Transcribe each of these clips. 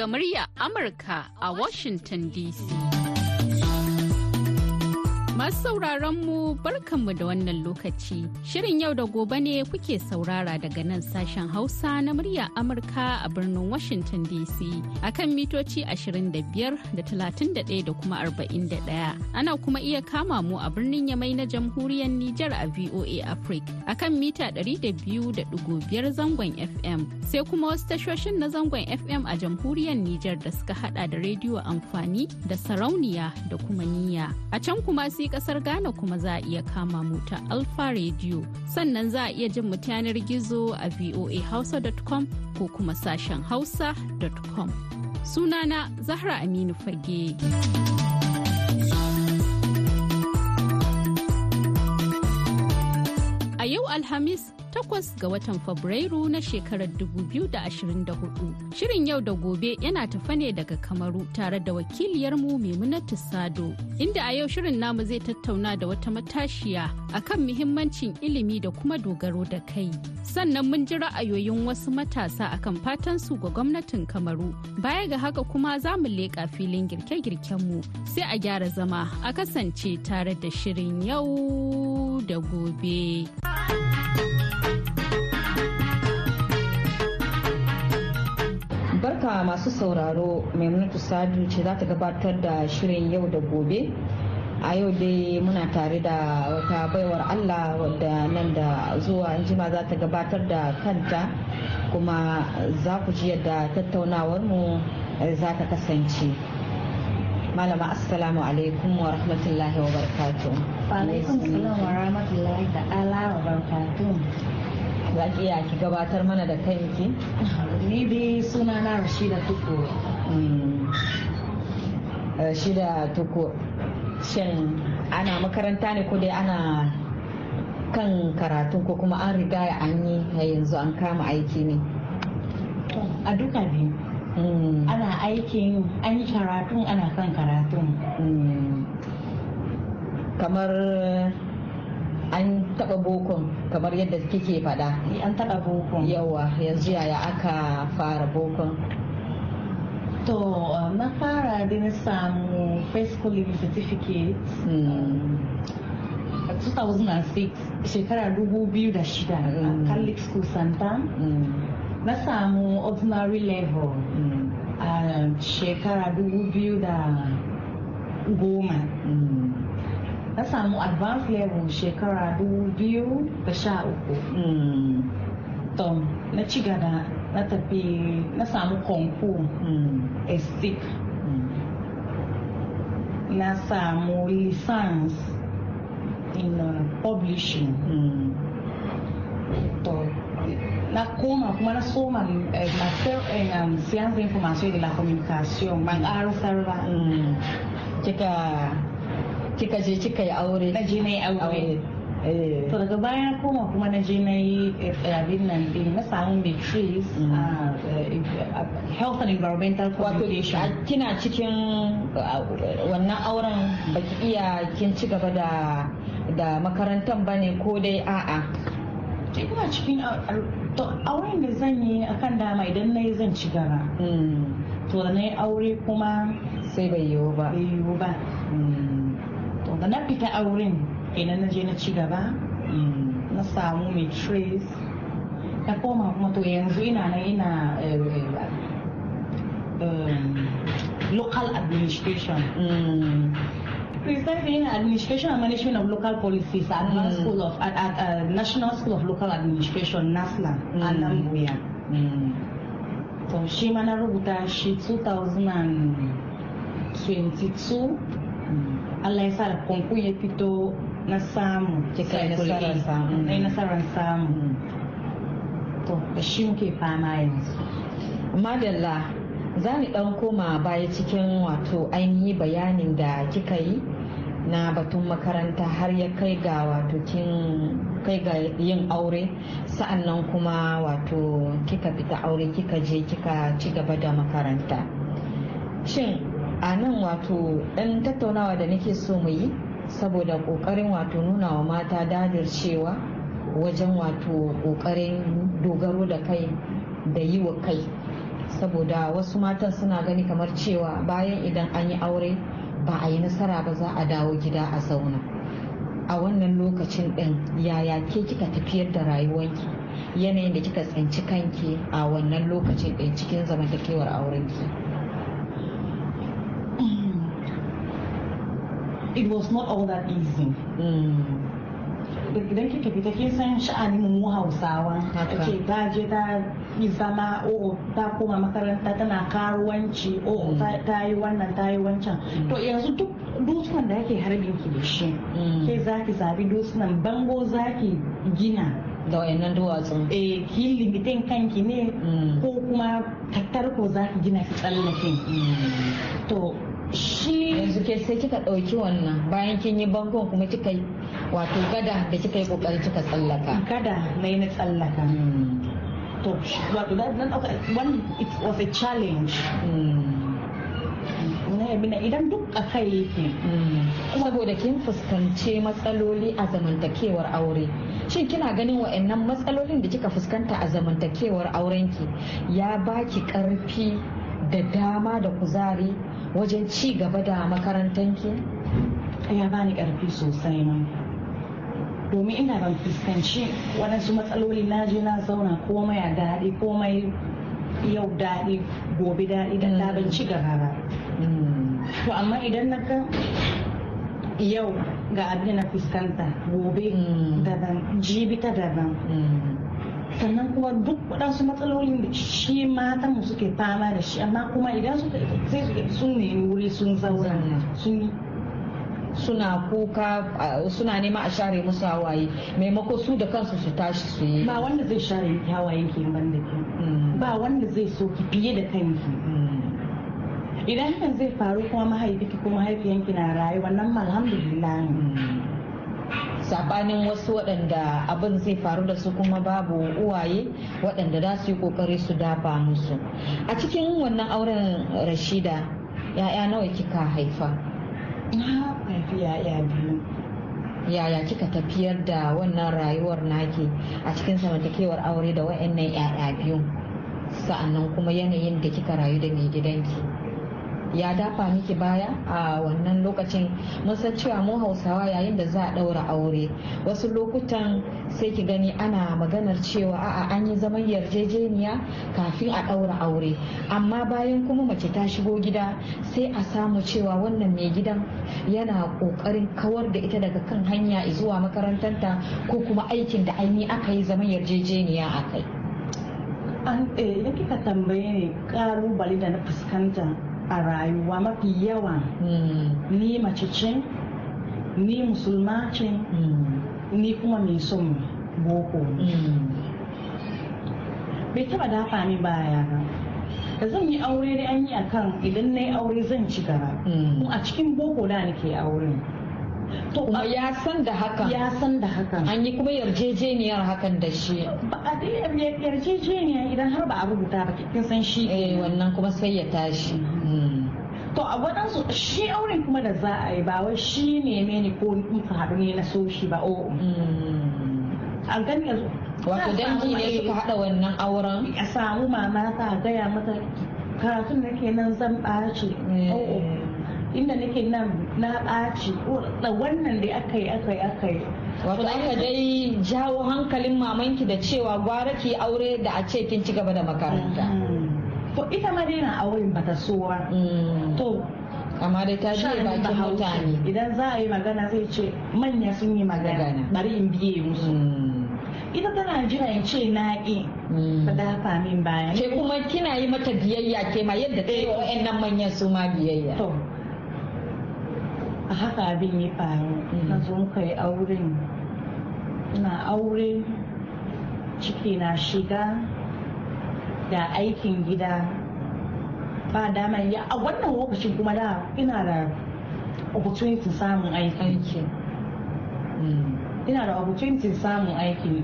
Daga murya Amurka a Washington DC. Masu sauraron mu barkanmu da wannan lokaci. Shirin yau da gobe ne kuke saurara daga nan sashen Hausa na murya Amurka a birnin Washington DC akan mitoci 25 da 31 da kuma 41. Ana kuma iya kama mu a birnin Yamai na jamhuriyar Nijar a VOA Africa akan mita 200.5 zangon FM. Sai kuma wasu tashoshin na zangon FM a jamhuriyar Nijar da suka hada da rediyo amfani da sarauniya da kuma niyya. A can kuma sai ƙasar Ghana kuma za a iya kama mu ta Alfa Radio. Sannan za a iya jin mu yanar gizo a voahausa.com ko kuma sashen hausa.com. Sunana Zahra Aminu Fage. A yau Alhamis takwas ga watan Fabrairu na shekarar 2024. Shirin yau da gobe yana tafa ne daga Kamaru tare da wakiliyarmu Maimunatu Sado, inda a yau shirin namu zai tattauna da wata matashiya akan muhimmancin ilimi da kuma dogaro da kai. Sannan mun ji ra'ayoyin wasu matasa akan fatan su ga gwamnatin Kamaru. Baya ga haka kuma za mu leƙa filin girke-girkenmu sai a gyara zama a kasance tare da shirin yau da gobe. Barka masu sauraro maimunatu sadu ce za ta gabatar da shirin yau da gobe. A yau dai muna tare da wata baiwar allah wadda nan da zuwa jima za ta gabatar da kanta kuma za ku ji yadda tattaunawar mu za ta kasance. Malama assalamu alaikum wa rahmatullahi wa barakatuh. Wa alaikum wa rahmatullahi ta'ala wa za ki iya ki gabatar mana da kanki? Ni dai suna na rashida tuko rashida tuko shin ana makaranta ne ko dai ana kan karatun ko kuma an riga an yi yanzu an kama aiki ne? A duka biyu. Ana aikin an yi karatun ana kan karatun. Kamar an taba bokon kamar yadda kike fada an taba bokon. Yawa yanzu yaya aka fara bokon? To na fara da na samu first school living certificate. 2006 shekara 2006 a catholic school santa. Na samu ordinary level a shekara 2010 na samu advanced level shekara biyu da sha uku. To na ci gaba na tafi na samu konku estik na samu license in uh, publishing. To na koma kuma na soma eh, master in um, science de la ƙarasar ba kika kika je kika yi aure? Na je na yi aure. To daga baya koma kuma na je na yi abin nan din na samu matrix a health and environmental communication kina cikin wannan auren baki iya kin ci gaba da da makarantar ba ne ko dai a'a? Ina cikin to auren da zan yi akan dama idan na yi zan ci gaba. To da na yi aure kuma sai bai yiwu ba. bai yiwu ba. To da na fita auren idan na je na ci gaba na samu matrix na koma kuma to yanzu ina na ina local administration Precisely in administration and management of local policies at mm. school of at, at uh, National School of Local Administration NASLA mm. a Nambuya. Mm. To shi ma na rubuta shi 2022 Allah ya sa da konku ya fito na samu kika nasarar samu. Na nasarar samu. To da shi muke fama yanzu. Madalla za ni dan koma baya cikin wato ainihi bayanin da kika yi na batun makaranta har ya kai ga wato kin kai ga yin aure. Sa'annan kuma wato kika fita aure kika je kika ci gaba da makaranta. Shin a nan wato ɗan tattaunawa da nake so mu yi saboda ƙoƙarin wato nuna wa mata cewa wajen wato ƙoƙarin dogaro da kai da yi wa kai. Saboda wasu matan suna gani kamar cewa bayan idan an yi aure ba a yi nasara ba za a dawo gida a zauna. A wannan lokacin ɗin yaya ke kika tafiyar da rayuwanki? Yanayin da kika tsinci kanki a wannan lokacin ɗin cikin zamantakewar aurenki? It was not all that easy. Idan kika fita kin san sha'anin mu hausawa. Ce ta je ta yi zama o ta koma makaranta tana karuwanci o ta yi wannan ta yi wancan to yanzu duk dutsunan da ake harbin ki da shi ke za ki zabi dutsunan bango za ki gina. Da wayannan duwatsun eh ki limitin kanki ne. Ko kuma tattar ko za ki gina ki tsallake to shi yanzu ke sai kika ɗauki wannan bayan kin yi bangon kuma kika yi wato gada da kika yi ƙoƙari kika tsallaka. Gada na yi na tsallaka. To wato da na ɗauka one it was a challenge. Idan duk a kai yake. Saboda kin fuskanci matsaloli a zamantakewar aure. Shin kina ganin wa'annan matsalolin da kika fuskanta a zamantakewar aurenki ya baki ƙarfi da dama da kuzari wajen ci gaba da makarantanki? ya bani ƙarfi sosai ma. Domin ina ban fuskanci waɗansu matsaloli na je na zauna komai a daɗi komai yau daɗi gobe daɗi da ta ban ci gaba ba. To amma idan na ga yau ga abin na fuskanta gobe daban jibi ta daban. Sannan kuma duk waɗansu matsalolin da shi matan mu suke fama da shi amma kuma idan suka sai su sun nemi wuri sun zauna sun suna kuka suna nema a share musu hawaye maimako su da kansu su tashi su yi. Ba wanda zai share miki hawaye ke ban da ke. Ba wanda zai so ki fiye da kanki idan hakan zai faru kuma mahaifiki ko mahaifiyanki na rayu wannan alhamdulillah sabanin wasu waɗanda abin zai faru da su kuma babu uwaye waɗanda za su yi ƙoƙari su dafa musu. A cikin wannan auren rashida ya'ya nawa kika haifa? Na haifi ya'ya biyu. Yaya kika tafiyar da wannan rayuwar naki a cikin zamantakewar aure da wa'annan ya'ya biyu? Sa'annan kuma yanayin da kika rayu da mai gidanki. Ya dafa miki baya a wannan lokacin. Mun san cewa mu hausawa yayin da za a ɗaura aure wasu lokutan sai ki gani ana maganar cewa a'a an yi zaman yarjejeniya kafin a ɗaura aure. Amma bayan kuma mace ta shigo gida sai a samu cewa wannan mai gidan yana ƙoƙarin kawar da ita daga kan hanya zuwa makarantanta ko kuma aikin da aini aka yi zaman yarjejeniya a kai. An idan kika tambaye ne ƙalubale da na fuskanta a rayuwa mafi yawa ni mace ce ni musulma ce ni kuma mai son boko. Bai taba dafa min baya ba da zan yi aure da an yi akan idan na yi aure zan ci gaba. A cikin boko da nake aure to kuma ya san da hakan. Ya san da hakan. An yi kuma yarjejeniyar hakan da shi. Ba a yarjejeniya idan har ba a rubuta ba kin san shi eh wannan kuma sai ya tashi. To a waɗansu shi auren kuma da za a yi ba wai shi ne mene ko muka haɗu ne na so shi ba o. A gani yanzu wato dangi ne suka haɗa wannan auren? A samu mama ta gaya mata karatun da ke nan zan ɓaci. Inda nake nan na ɓaci. Da wannan da aka yi aka yi aka yi. Wato aka dai jawo hankalin mamanki da cewa gwara ki aure da a ce kin ci gaba da makaranta. To ita ma dai na auren bata so ba. To amma dai ta je bakin mutane. idan za a yi magana zai ce manya sun yi magana. Bari in biye musu. Ita tana jira in ce na ƙi. Ta dafa min bayan ke kuma kina yi mata biyayya ke ma yadda ta yi wa'annan manyan su ma biyayya. To a haka abin ya faru. Na zo muka yi auren. Na aure. Ciki na shiga. Da aikin gida. Ba dama ya a wannan lokacin kuma da ina da opportunity samun aiki. Ina da opportunity samun aiki.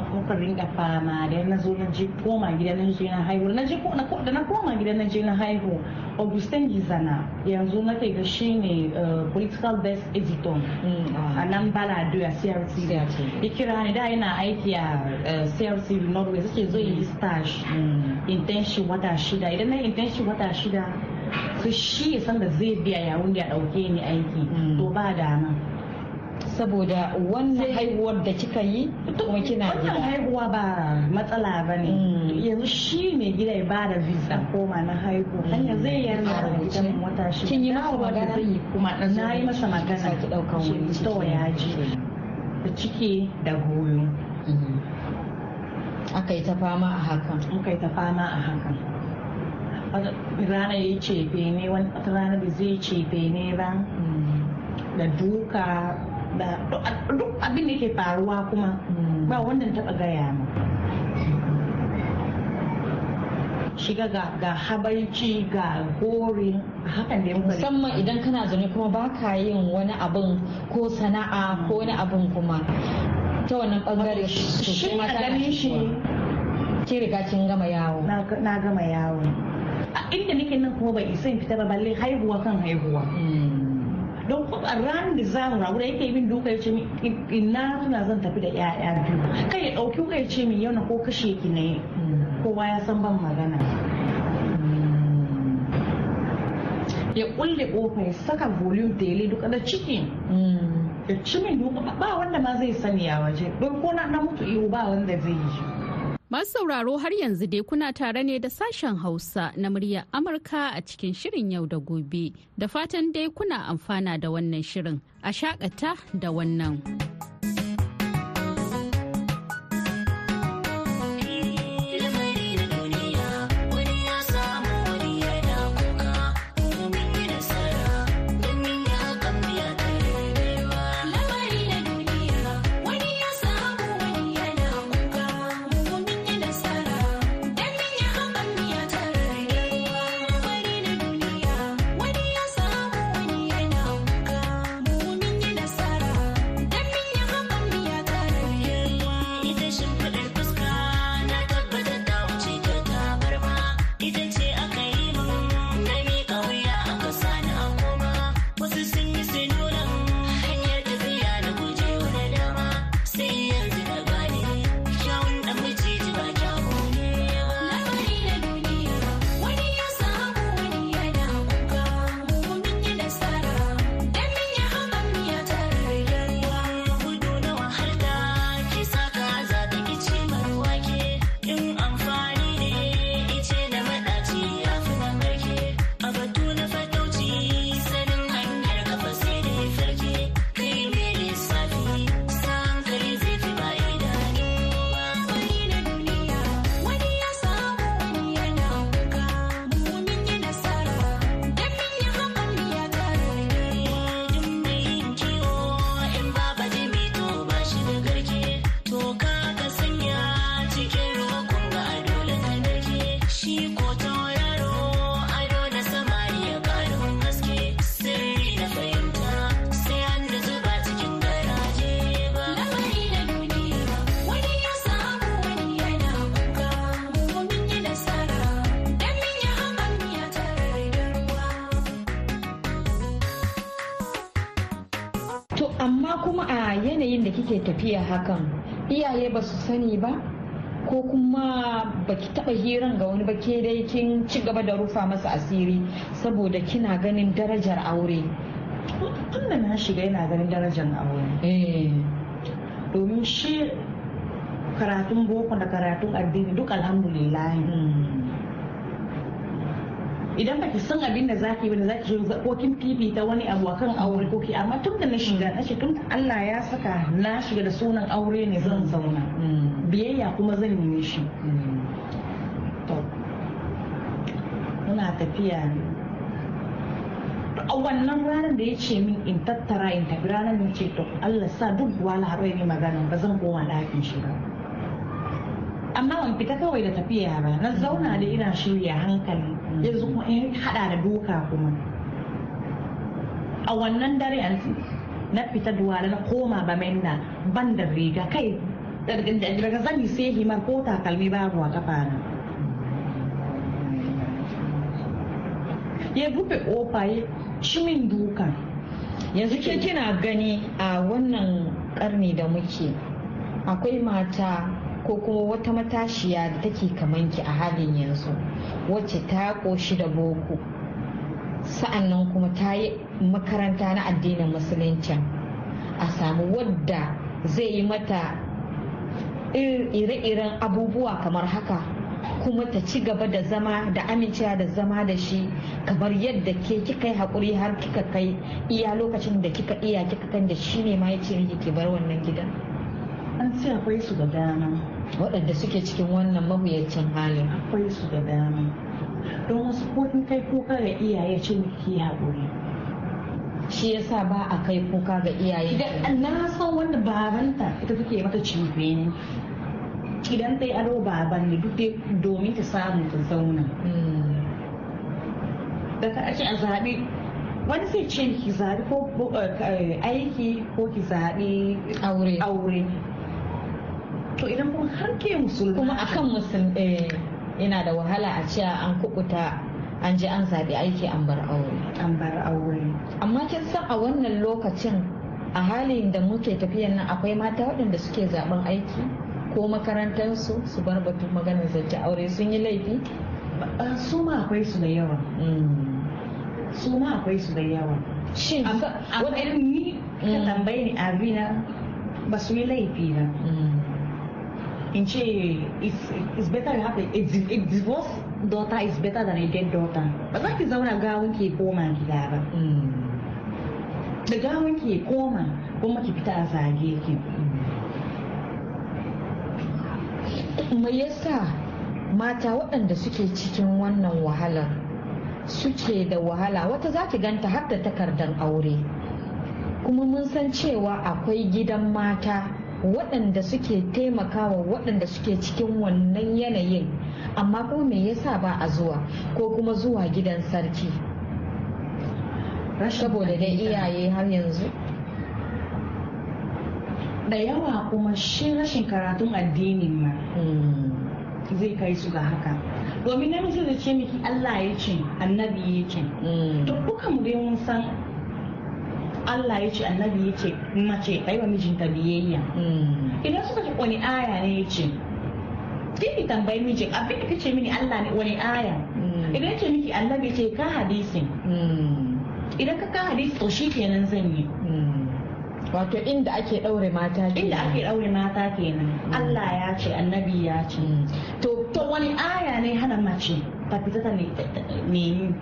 Muka muka ringa fama da na zo na je koma gida na je na haihu na je da na koma gida na je na haihu augustin gizana yanzu na kai ga shi ne political desk editor a nan bala a crc ya kira ni da yana aiki a crc norway suke zo yi stage internship wata shida idan na internship wata shida su shi ya san da zai biya yawun da ya ɗauke ni aiki to ba dama saboda wannan haihuwar da kika yi kuma kina gida. wannan haihuwa ba matsala ba ne. Yanzu shi ne gida ya ba da visa koma na haihu hanya zai yarda da gidan wata shi kin yi masa magana? zai yi kuma na yi masa magana. ki ɗaukan wani to ya ji. Da ciki da goyo. Aka yi ta fama a hakan aka yi ta fama a hakan rana ya yi cefe ne wata rana bai zai cefe ne ba. Da duka da duk abin da ke faruwa kuma ba wanda taba gaya ma. Shiga ga ga habaici ga gori hakan da muka musamman idan kana zaune kuma ba ka yin wani abin ko sana'a ko wani abin kuma. Ta wannan ɓangare shi a ganin shi ki riga kin gama yawo. Na gama yawo. A inda nake nan kuma bai isa in fita ba balle haihuwa kan haihuwa. Don ran da za mu rabu da yake min duka ya ce min ina tuna zan tafi da yaya biyu. Kai ya ɗauki kai ya ce min yau na ko kashe ki ne kowa ya san ban magana. Ya kulle ƙofa ya saka volume tele duka da ciki. Ya ci min duka ba wanda ma zai sani a waje. Don ko na mutu iyo ba wanda zai yi Masu sauraro har yanzu dai kuna tare ne da sashen Hausa na muryar Amurka a cikin shirin yau da gobe. Da fatan dai kuna amfana da wannan shirin. A shakata da wannan. Su sani ba ko kuma baki taba hiran ga wani ba ke dai kin ci gaba da rufa masa asiri saboda kina ganin darajar aure. Tun da na shiga yana ganin darajar aure. Domin shi karatun boko da karatun addini duk alhamdulillah idan baki san abin da zaki ba da zaki shi ko kin fifita wani abu akan aure ko ki amma tun da na shiga na tun Allah ya saka na shiga da sunan aure ne zan zauna. Biyayya kuma zan yi shi. To muna tafiya. A wannan ranar da ya ce min in tattara in tafi ranar ne ce to Allah sa duk wala haɓe ne magana ba zan koma ɗakin shi ba. Amma ban fita kawai da tafiya ba. Na zauna da ina shirya hankali. Yanzu kuma in hada da doka kuma. A wannan dare na fita duwala na koma ba na ban da riga. Kai daga zani sai himar ko takalmi babu a kafa na. Ya rufe ƙofa ya ci min duka. Yanzu ke kina gani a wannan karni da muke akwai mata ko kuma wata matashiya da take kamanki a halin yanzu wacce ta koshi da boko sa'an nan kuma ta yi makaranta na addinin musuluncin a samu wadda zai yi mata ire-iren abubuwa kamar haka kuma ta ci gaba da zama da amincewa da zama da shi kamar yadda ke kika yi haƙuri har kika kai iya lokacin da kika iya kika kan da shi ne ma ya ce ki bar wannan gidan. An ce akwai su da dama. Waɗanda suke cikin wannan mawuyacin halin. Akwai su da dama. Don wasu ko kai kuka ga iyaye ce miki haƙuri. Shi yasa ba a kai kuka ga iyaye. Idan na san wanda babanta ita take mata cife ne idan ta yi ado baban ne duk domin ta samu ta zauna. Da ka ce a zaɓi wani sai ce ki zaɓi ko aiki ko ki zaɓi aure. To idan kuma har ke musulma kuma akan musulmi yana da wahala a ce an kubuta an je an zaɓi aiki an bar aure. An bar aure. Amma kin san a wannan lokacin a halin da muke tafiyan nan akwai mata waɗanda suke zaɓen aiki ko makarantarsu su bar batun maganar zance aure sun yi laifi? Su ma akwai su da yawa. Su ma akwai su da yawa. Shin amma irin ni ka tambaye ni abina ba su yi laifi ba in ce it's better you have a, divorce daughter is better than a dead daughter. Ba za ki zauna gawun ki koma gida ba da gawun ki koma kuma ki fita a zage ki me yasa mata waɗanda suke cikin wannan wahalar suke da wahala wata za ki ganta har da takardar aure. Kuma mun san cewa akwai gidan mata waɗanda suke taimakawa waɗanda suke cikin wannan yanayin. Amma kuma me yasa ba a zuwa? Ko kuma zuwa gidan sarki? Saboda dai iyaye har yanzu. Da yawa kuma shi rashin karatun addinin ma zai kai su ga haka. Domin namiji da ce miki Allah ya ce annabi ya ce. To duka mu dai mun san Allah ya ce annabi ya ce mace kai wa mijinta biyayya. Idan suka ce wani aya ne ya ce? Ki tambayi mijin abin da kace mini Allah ne wani aya? Idan ya ce miki annabi ce ka hadisi. Idan ka ka hadisi to shi kenan zan yi. Wato inda ake ɗaure mata kenan. Inda ake ɗaure mata kenan. Allah ya ce annabi ya ce. To to wani aya ne hana mace ta fita ta nemi?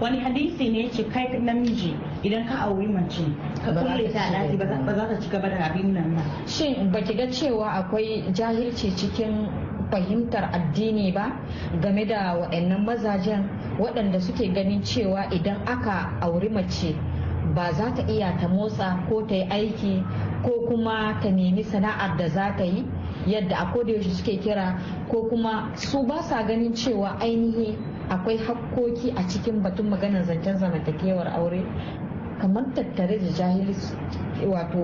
Wani hadisi ne ce kai namiji idan ka auri mace ka kulle ta daki ba za ta ci gaba da abin nan ba. Shin baki ga cewa akwai jahilci cikin fahimtar addini ba game da waɗannan mazajen waɗanda suke ganin cewa idan aka auri mace ba za ta iya ta motsa ko ta yi aiki ko kuma ta nemi sana'ar da za ta yi? Yadda a yaushe suke kira ko kuma su ba sa ganin cewa ainihi akwai hakkoki a cikin batun maganar zancen zamantakewar aure. Kamar tattare da jahilci wato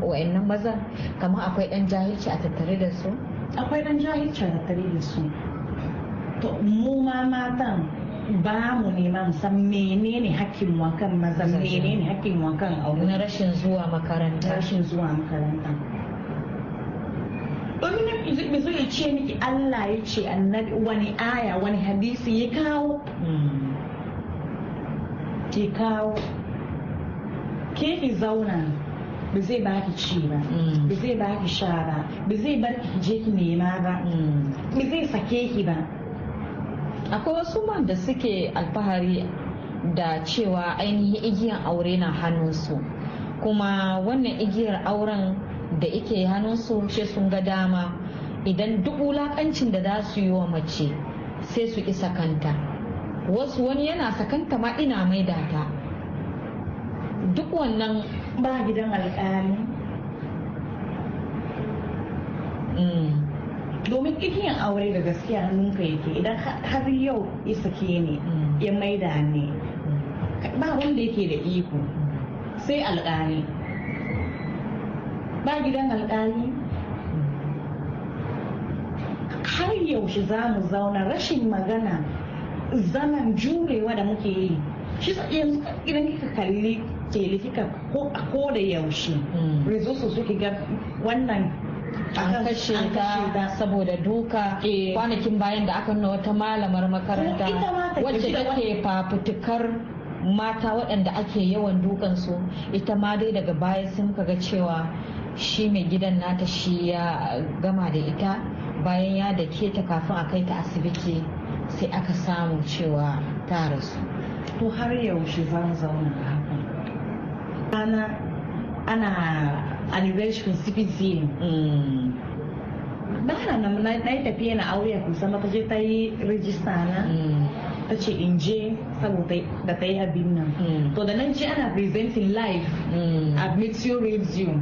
wa'annan maza kamar akwai dan jahilci a tattare da su? Akwai dan jahilci a tattare da su. To mu ma matan ba mu nema san menene hakkin wakan maza menene hakkin wakan aure. Na rashin zuwa makaranta. Rashin zuwa makaranta. Domin me zai ce miki Allah ya ce annabi wani aya wani hadisi ya kawo? Ke kawo. Ke ki zauna ba zai baki ci ba ba zai baki sha ba ba zai bar ki je ki nema ba ba zai sake ki ba. Akwai wasu man da suke alfahari da cewa ainihin igiyar aure na hannunsu. Kuma wannan igiyar auren da ike hannunsu sai sun ga dama. Idan duk wulakancin da za su yi wa mace sai su isa kanta wasu wani yana sakanta ma ina maida ta. Duk wannan ba gidan alƙali. Domin igiyan aure da gaskiya hannunka yake. Idan har yau ya sake ne ya maida ne ba wanda yake da iko. Sai alƙali. Ba gidan alƙali? Har yaushe za mu zauna? Rashin magana zaman jurewa da muke yi. Shi yanzu idan kika kalli tele kika ko da yaushe resources suke ga wannan an kashe ta saboda duka kwanakin bayan da aka nuna wata malamar makaranta wacce take fafutukar mata waɗanda ake yawan dukansu ita ma dai daga baya sun ga cewa shi mai gidan nata shi ya gama da ita. Bayan ya dake ta kafin a kai ta asibiti sai aka samu cewa ta rasu. To har yaushe zan zauna ana ana anniversary cpc na na na yi tafiya na aure kusa mata je ta yi rijista na. Ta ce in je saboda da ta yi abin nan. To da nan je ana presenting live a Meteo Radio.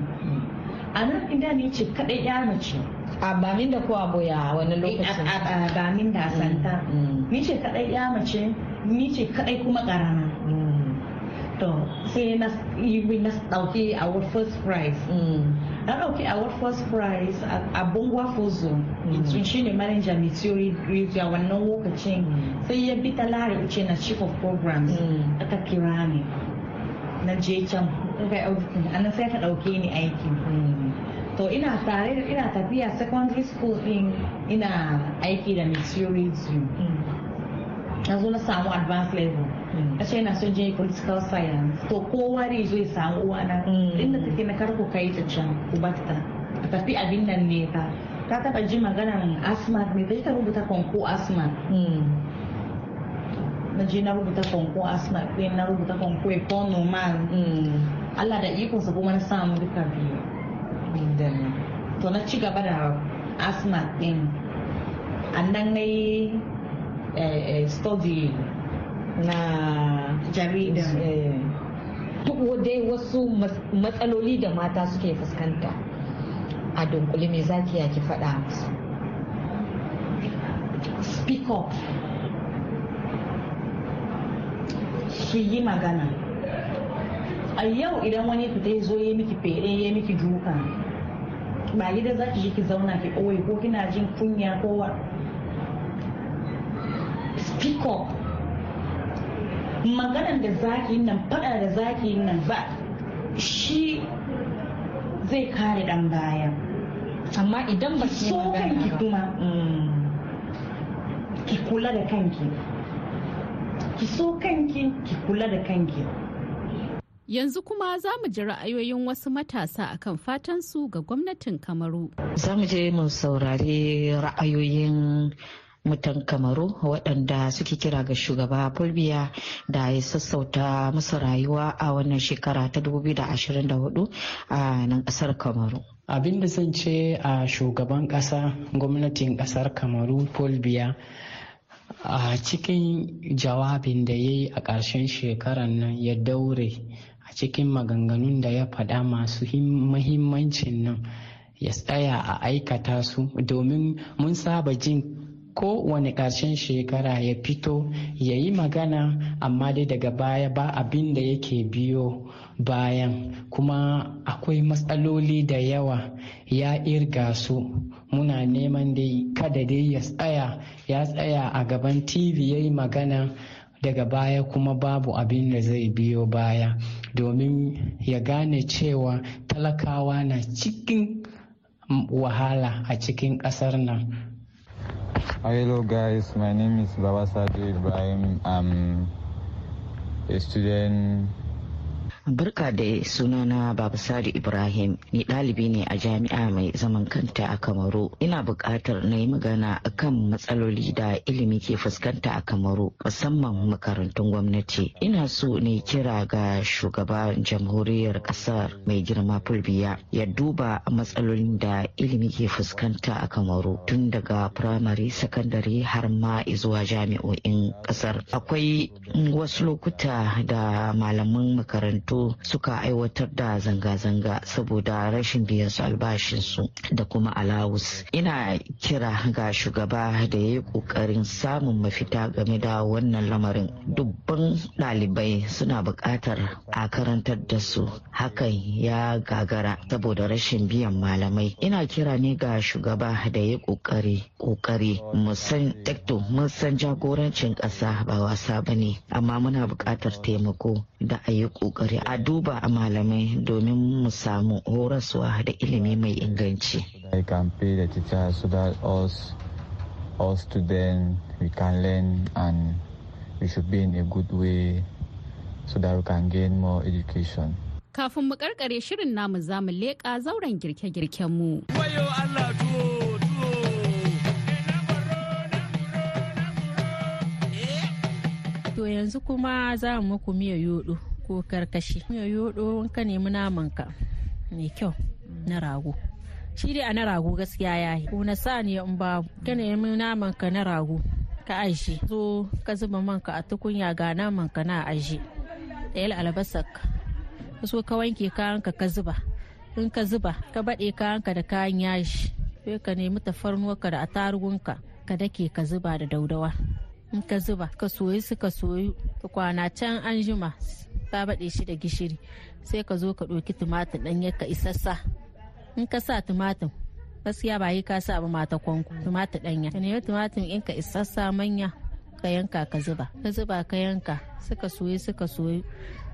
A nan inda ni ce kadai ya mace. A bamin da ko aboya wani lokacin? a bamin da santa. ni ce kadai ya mace ni ce kadai kuma karama to sai na yi na dauki our first prize. Na dauki our first prize a bongwa fozo shi ne manager Meteo Radio a wannan lokacin. Sai ya bi ta lari uce na chief of programs. Aka kira ni. Na je can kai auditing. Anan sai ka dauke ni aiki to ina tare ina tafiya secondary school din ina aiki da Meteo Radio na zo na samu advanced level. A ce na son je political science. To kowa ne ya samu uwana inda take na karko kai ta can ku bata a tafi abin nan ne ka ta taba ji maganan asma ne ta rubuta konko asma na je na rubuta konko asma ɗin na rubuta konko economal Allah da ikonsa kuma na samu duka biyu to na ci gaba da asma ɗin annan na yi study na jarida duk dai wasu matsaloli da mata suke fuskanta. A dunkule me zaki ya ki faɗa musu? Speak up. Shi yi magana. A yau idan wani fita zo ya miki fere ya miki duka ba gida za ki ki zauna ki ɓoye ko kina jin kunya ko wa? Speak up. Maganan da zaki nan fada da zaki nan ba shi zai kare dan baya. Amma idan ba ki so kanki kuma ki kula da kanki. Ki so kanki ki kula da kanki. Yanzu kuma za mu ji ra'ayoyin wasu matasa akan fatansu ga gwamnatin Kamaru. Za mu je mu saurari ra'ayoyin mutan kamaru waɗanda suke kira ga shugaba fulbiya da ya sassauta musu rayuwa a wannan shekara ta 2024 a nan ƙasar kamaru abin da zan ce a shugaban ƙasa gwamnatin ƙasar kamaru fulbiya a cikin jawabin da ya yi a ƙarshen shekarar nan ya daure cikin maganganun da ya faɗa masu mahimmancin nan ya tsaya a aikata su domin mun saba jin kowane ƙarshen shekara ya fito ya yi magana amma dai daga baya ba abin da yake biyo bayan. Kuma akwai matsaloli da yawa ya irga su. Muna neman dai kada dai ya tsaya ya tsaya a gaban tv ya yi magana. Daga baya kuma babu abin da zai biyo baya. Domin ya gane cewa talakawa na cikin wahala a cikin ƙasar nan Hello guys, my name is Babasadu Ibrahim. I'm a student Barka da sunana Baba Sadi Ibrahim ni ɗalibi ne a jami'a mai zaman kanta a Kamaru. Ina buƙatar na yi magana kan matsaloli da ilimi ke fuskanta a Kamaru musamman makarantun gwamnati. Ina so ne kira ga shugaban jamhuriyar ƙasar mai girma Fulbiya ya duba matsalolin da ilimi ke fuskanta a Kamaru tun daga firamare, sakandare har ma zuwa jami'o'in ƙasar. Akwai wasu lokuta da malaman makarantu fito suka aiwatar da zanga-zanga saboda rashin biyan su albashinsu da kuma alawus ina kira ga shugaba da ya yi ƙoƙarin samun mafita game da wannan lamarin. Dubban ɗalibai suna buƙatar a karantar da su. Hakan ya gagara saboda rashin biyan malamai. Ina kira ne ga shugaba da ya ƙoƙari ƙoƙari. Musan mun san jagorancin ƙasa ba wasa ba ne amma muna buƙatar taimako da a yi ƙoƙari a duba a malamai domin mu samu horaswa da ilimi mai inganci I can pay the teachers so that us, all students, we can learn and we should be in a good way so that we can gain more education. Kafin mu karkare shirin namu za mu leƙa zauren girke-girken mu. To yanzu kuma za mu muku miya yodo ko karkashi. Miya yodo ka nemi namanka mai kyau na rago. Shi dai a na rago gaskiya ya yi. Ko na saniya in babu. Ka nemi namanka na rago. Ka aji. So ka zuba manka a tukunya ga namanka na aji. Ɗayal albasarka. Ka ka wanke kayanka ka zuba. In ka zuba ka baɗe kayanka da kayan yashi. Sai ka nemi tafarnuwarka da atarugunka ka dake ka zuba da daudawa. in ka zuba ka soyi suka soyu kwana can an jima ka baɗe shi da gishiri sai ka zo ka ɗauki tumatir ɗanye ka isassa. In ka sa tumatir gaskiya ba yi ka sa ba mata kwanku tumatir ɗanya ka nemi tumatir in ka isassa manya ka yanka ka zuba. Ka zuba ka yanka suka soyi suka soyu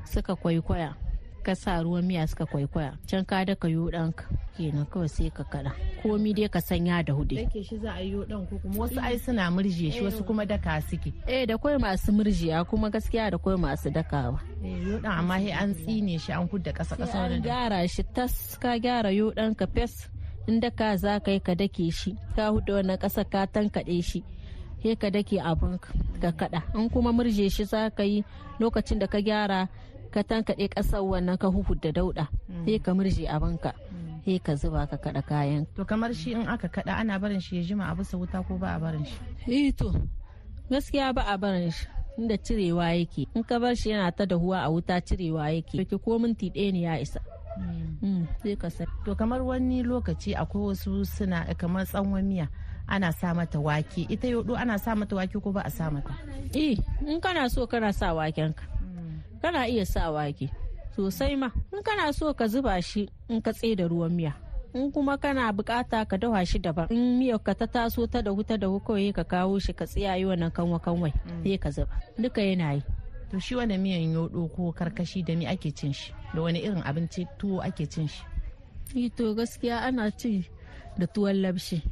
suka kwaikwaya. Ka sa ruwan miya suka kwaikwaya. Can ka daka yo ɗanka kenan kawai sai ka kada komi dai ka sanya da huɗu dake shi za a yi dan ko kuma wasu ai suna murje shi wasu kuma daka suke. Eh da kwai masu murjiya kuma gaskiya da kwai masu dakawa. Eh yo dan amma sai an tsine shi an hudda kasa kasa an gyara shi tas ka gyara yo dan ka fes. In daka za ka yi ka dake shi ka huɗu wannan kasa ka tankaɗe shi sai ka dake abun ka kada in kuma murje shi za ka yi lokacin da ka gyara ka tankaɗe ƙasar wannan ka huhudda dauɗa sai ka murje abinka sai ka zuba ka kaɗa kayan. To kamar shi in aka kada ana barin shi ya jima a bisa wuta ko ba a barin shi? Eh to gaskiya ba a barin shi inda cirewa yake. In ka bar shi yana ta dahuwa a wuta cirewa yake. Ke ko minti ɗaya ne ya isa. Sai ka sai to kamar wani lokaci akwai wasu suna kamar tsawon miya ana sa mata wake. Ita yodo ana sa mata wake ko ba a sa mata? Eh in kana so kana sa waken ka. Kana iya sa wake sosai ma. In kana so ka zuba shi in ka da ruwan miya. In kuma kana buƙata ka dawa shi daban. In miyar ka ta taso ta dahu ta dahu kawai ka kawo shi ka tsiyayi wannan kanwa kanwai sai ka zuba. Duka yana yi. To shi wani miyan yodo ko karkashi da mi ake cin shi? Da wani irin abinci tuwo ake cin shi? To gaskiya ana ci da tuwon labshi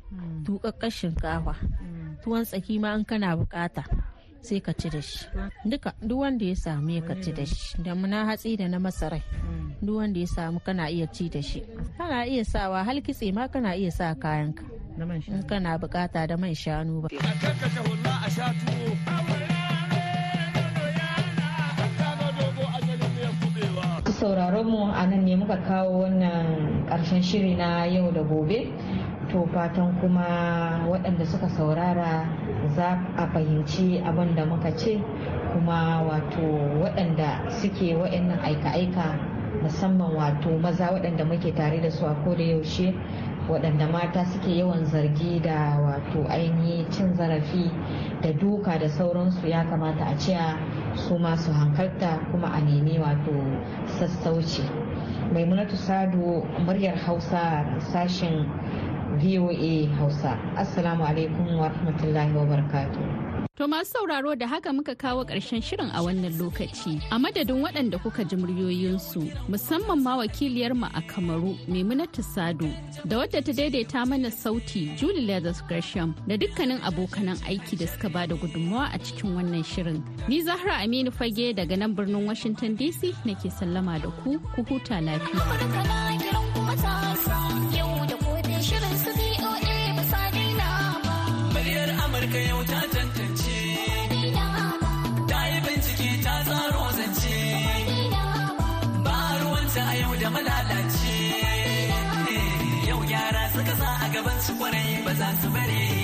tuƙaƙƙen shinkafa. Tuwon tsaki ma in kana buƙata. Sai ka ci da shi. Duka duk wanda ya samu ya ka ci da shi. Da na hatsi da na masarai. Duk wanda ya samu kana iya ci da shi. Kana iya sawa hal kitse ma kana iya sa kayanka. In kana buƙata da man shanu ba. Sauraron mu a nan ne muka kawo wannan ƙarshen shiri na yau da gobe. To fatan kuma waɗanda suka saurara za a fahimci abin da muka ce kuma wato waɗanda suke waɗannan aika-aika musamman wato maza waɗanda muke tare da su a koda yaushe waɗanda mata suke yawan zargi da wato ainihi cin zarafi da duka da sauransu ya kamata a ce su masu hankalta kuma a nemi wato sassauci. Maimunatu sadu muryar hausa sashen voa hausa assalamu alaikum wa rahmatullahi wa To masu sauraro da haka muka kawo ƙarshen shirin a wannan lokaci. A madadin waɗanda kuka ji muryoyinsu musamman ma wakiliyarmu a Kamaru Maimunatu Sado da wadda ta daidaita mana sauti Julie Leathers Gresham da dukkanin abokanan aiki da suka ba da gudunmawa a cikin wannan shirin. Ni Zahra Aminu Fage daga nan birnin Washington DC nake sallama da ku ku huta lafiya. Ƙwarai ba za su